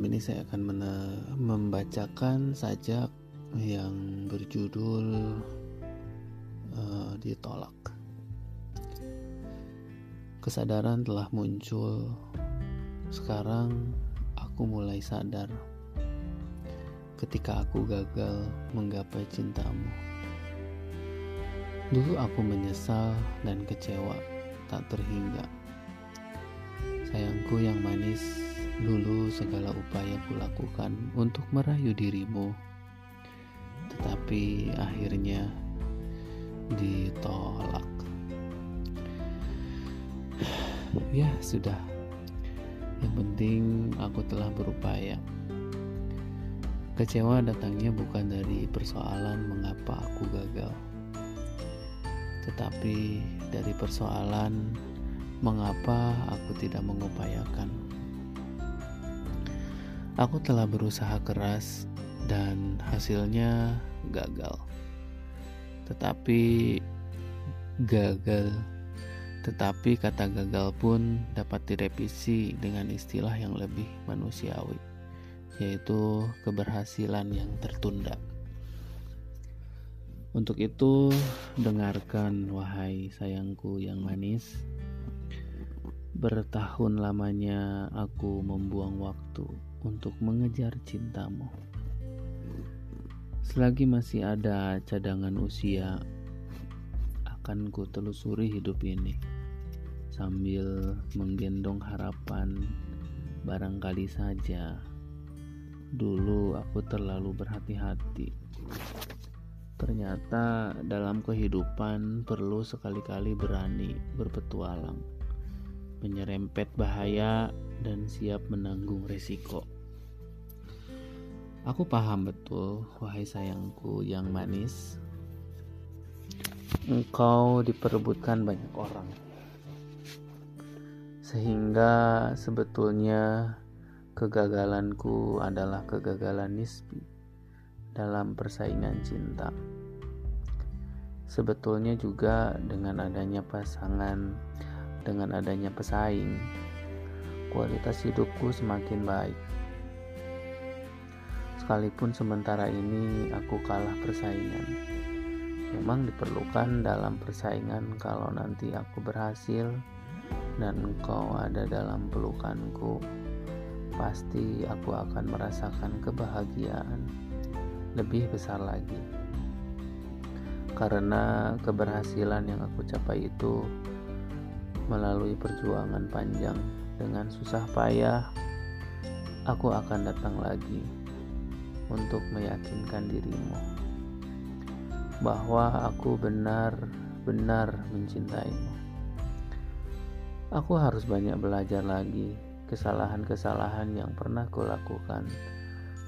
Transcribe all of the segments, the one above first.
malam ini saya akan membacakan sajak yang berjudul uh, Ditolak. Kesadaran telah muncul. Sekarang aku mulai sadar ketika aku gagal menggapai cintamu. Dulu aku menyesal dan kecewa tak terhingga. Sayangku yang manis, dulu segala upaya kulakukan untuk merayu dirimu. Tetapi akhirnya ditolak. Ya, sudah. Yang penting aku telah berupaya. Kecewa datangnya bukan dari persoalan mengapa aku gagal tetapi dari persoalan mengapa aku tidak mengupayakan. Aku telah berusaha keras dan hasilnya gagal. Tetapi gagal tetapi kata gagal pun dapat direvisi dengan istilah yang lebih manusiawi, yaitu keberhasilan yang tertunda. Untuk itu, dengarkan wahai sayangku yang manis. Bertahun lamanya aku membuang waktu untuk mengejar cintamu. Selagi masih ada cadangan usia, akan ku telusuri hidup ini. Sambil menggendong harapan barangkali saja dulu aku terlalu berhati-hati. Ternyata dalam kehidupan perlu sekali-kali berani berpetualang, menyerempet bahaya dan siap menanggung resiko. Aku paham betul, wahai sayangku yang manis. Engkau diperebutkan banyak orang. Sehingga sebetulnya kegagalanku adalah kegagalan nisbi dalam persaingan cinta. Sebetulnya juga dengan adanya pasangan, dengan adanya pesaing, kualitas hidupku semakin baik. Sekalipun sementara ini aku kalah persaingan. Memang diperlukan dalam persaingan kalau nanti aku berhasil dan engkau ada dalam pelukanku, pasti aku akan merasakan kebahagiaan lebih besar lagi. Karena keberhasilan yang aku capai itu melalui perjuangan panjang dengan susah payah, aku akan datang lagi untuk meyakinkan dirimu bahwa aku benar-benar mencintaimu. Aku harus banyak belajar lagi kesalahan-kesalahan yang pernah kulakukan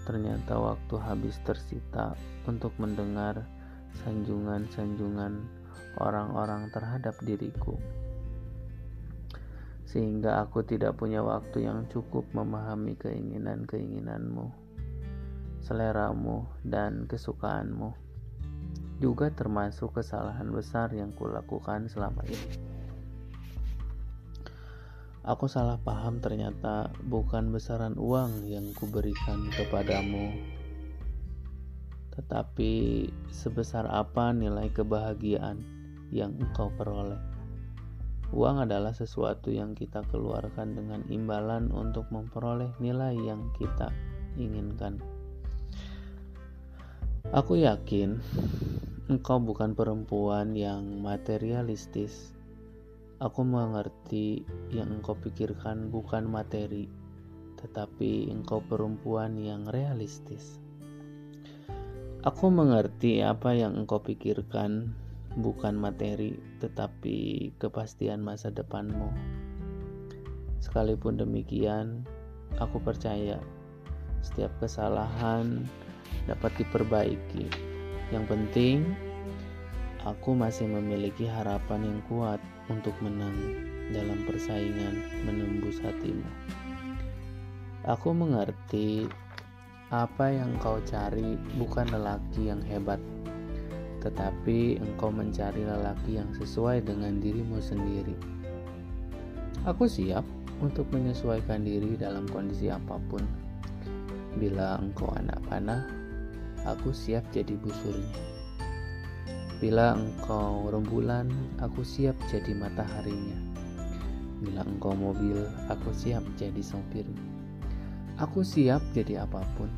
Ternyata waktu habis tersita untuk mendengar sanjungan-sanjungan orang-orang terhadap diriku. Sehingga aku tidak punya waktu yang cukup memahami keinginan-keinginanmu, seleramu, dan kesukaanmu. Juga termasuk kesalahan besar yang kulakukan selama ini. Aku salah paham ternyata bukan besaran uang yang kuberikan kepadamu Tetapi sebesar apa nilai kebahagiaan yang engkau peroleh Uang adalah sesuatu yang kita keluarkan dengan imbalan untuk memperoleh nilai yang kita inginkan Aku yakin engkau bukan perempuan yang materialistis Aku mengerti yang engkau pikirkan bukan materi, tetapi engkau perempuan yang realistis. Aku mengerti apa yang engkau pikirkan bukan materi, tetapi kepastian masa depanmu. Sekalipun demikian, aku percaya setiap kesalahan dapat diperbaiki. Yang penting, aku masih memiliki harapan yang kuat untuk menang dalam persaingan menembus hatimu. Aku mengerti apa yang kau cari bukan lelaki yang hebat, tetapi engkau mencari lelaki yang sesuai dengan dirimu sendiri. Aku siap untuk menyesuaikan diri dalam kondisi apa pun. Bila engkau anak panah, aku siap jadi busurnya. Bila engkau rembulan, aku siap jadi mataharinya. Bila engkau mobil, aku siap jadi sopirnya. Aku siap jadi apa pun.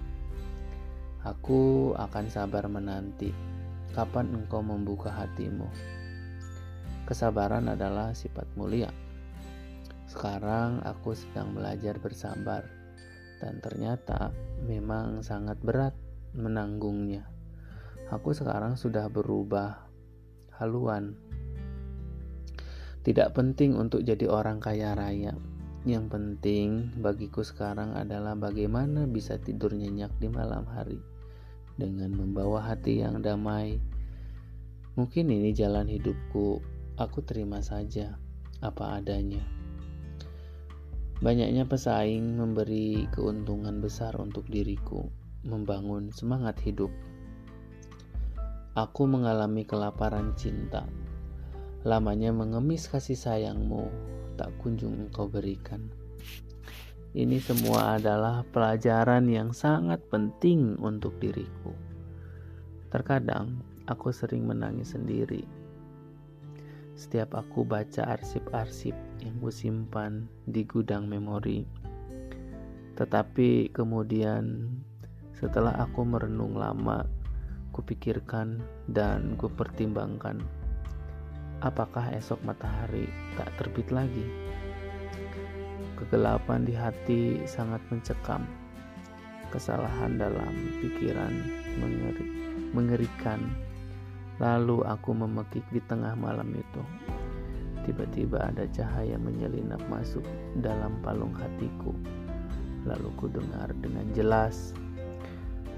Aku akan sabar menanti kapan engkau membuka hatimu. Kesabaran adalah sifat mulia. Sekarang aku sedang belajar bersabar, dan ternyata memang sangat berat menanggungnya. Aku sekarang sudah berubah haluan. Tidak penting untuk jadi orang kaya raya. Yang penting bagiku sekarang adalah bagaimana bisa tidur nyenyak di malam hari dengan membawa hati yang damai. Mungkin ini jalan hidupku aku terima saja apa adanya. Banyaknya pesaing memberi keuntungan besar untuk diriku, membangun semangat hidup. Aku mengalami kelaparan cinta, lamanya mengemis kasih sayangmu, tak kunjung engkau berikan. Ini semua adalah pelajaran yang sangat penting untuk diriku. Terkadang aku sering menangis sendiri setiap aku baca arsip-arsip yang kusimpan di gudang memori. Tetapi kemudian setelah aku merenung lama, kupikirkan dan kupertimbangkan apakah esok matahari tak terbit lagi. Kegelapan di hati sangat mencekam. Kesalahan dalam pikiran mengeri, mengerikan Lalu aku memekik di tengah malam itu. Tiba-tiba ada cahaya menyelinap masuk dalam palung hatiku. Lalu ku dengar dengan jelas,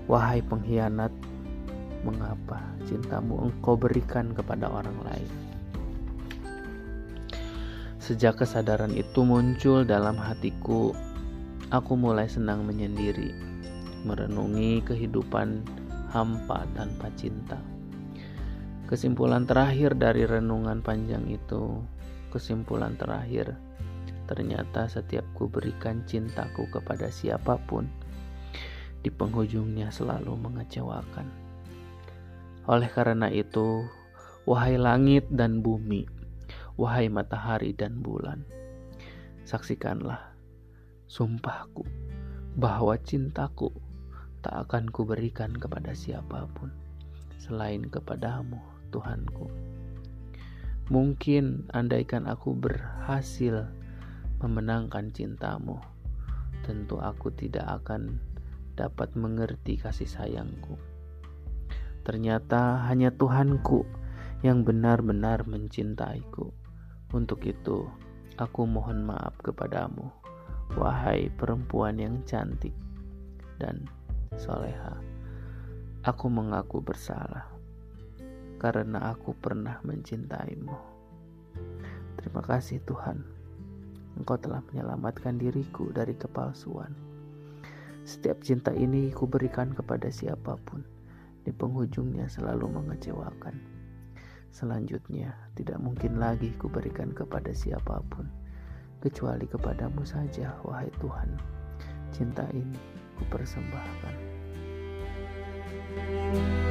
Wahai pengkhianat, mengapa cintamu engkau berikan kepada orang lain? Sejak kesadaran itu muncul dalam hatiku, aku mulai senang menyendiri, merenungi kehidupan hampa tanpa cinta. Kesimpulan terakhir dari renungan panjang itu, kesimpulan terakhir, ternyata setiap ku berikan cintaku kepada siapa pun, di penghujungnya selalu mengecewakan. Oleh karena itu, wahai langit dan bumi, wahai matahari dan bulan, saksikanlah sumpahku bahwa cintaku tak akan kuberikan kepada siapa pun selain kepadamu. Tuhanku. Mungkin andaikan aku berhasil memenangkan cintamu, tentu aku tidak akan dapat mengerti kasih sayangku. Ternyata hanya Tuhanku yang benar-benar mencintaiku. Untuk itu, aku mohon maaf kepadamu, wahai perempuan yang cantik dan soleha. Aku mengaku bersalah karena aku pernah mencintaimu. Terima kasih Tuhan, Engkau telah menyelamatkan diriku dari kepalsuan. Setiap cinta ini kuberikan kepada siapa pun, di penghujungnya selalu mengecewakan. Selanjutnya, tidak mungkin lagi kuberikan kepada siapa pun, kecuali kepadamu saja, wahai Tuhan. Cinta ini kupersembahkan. thank you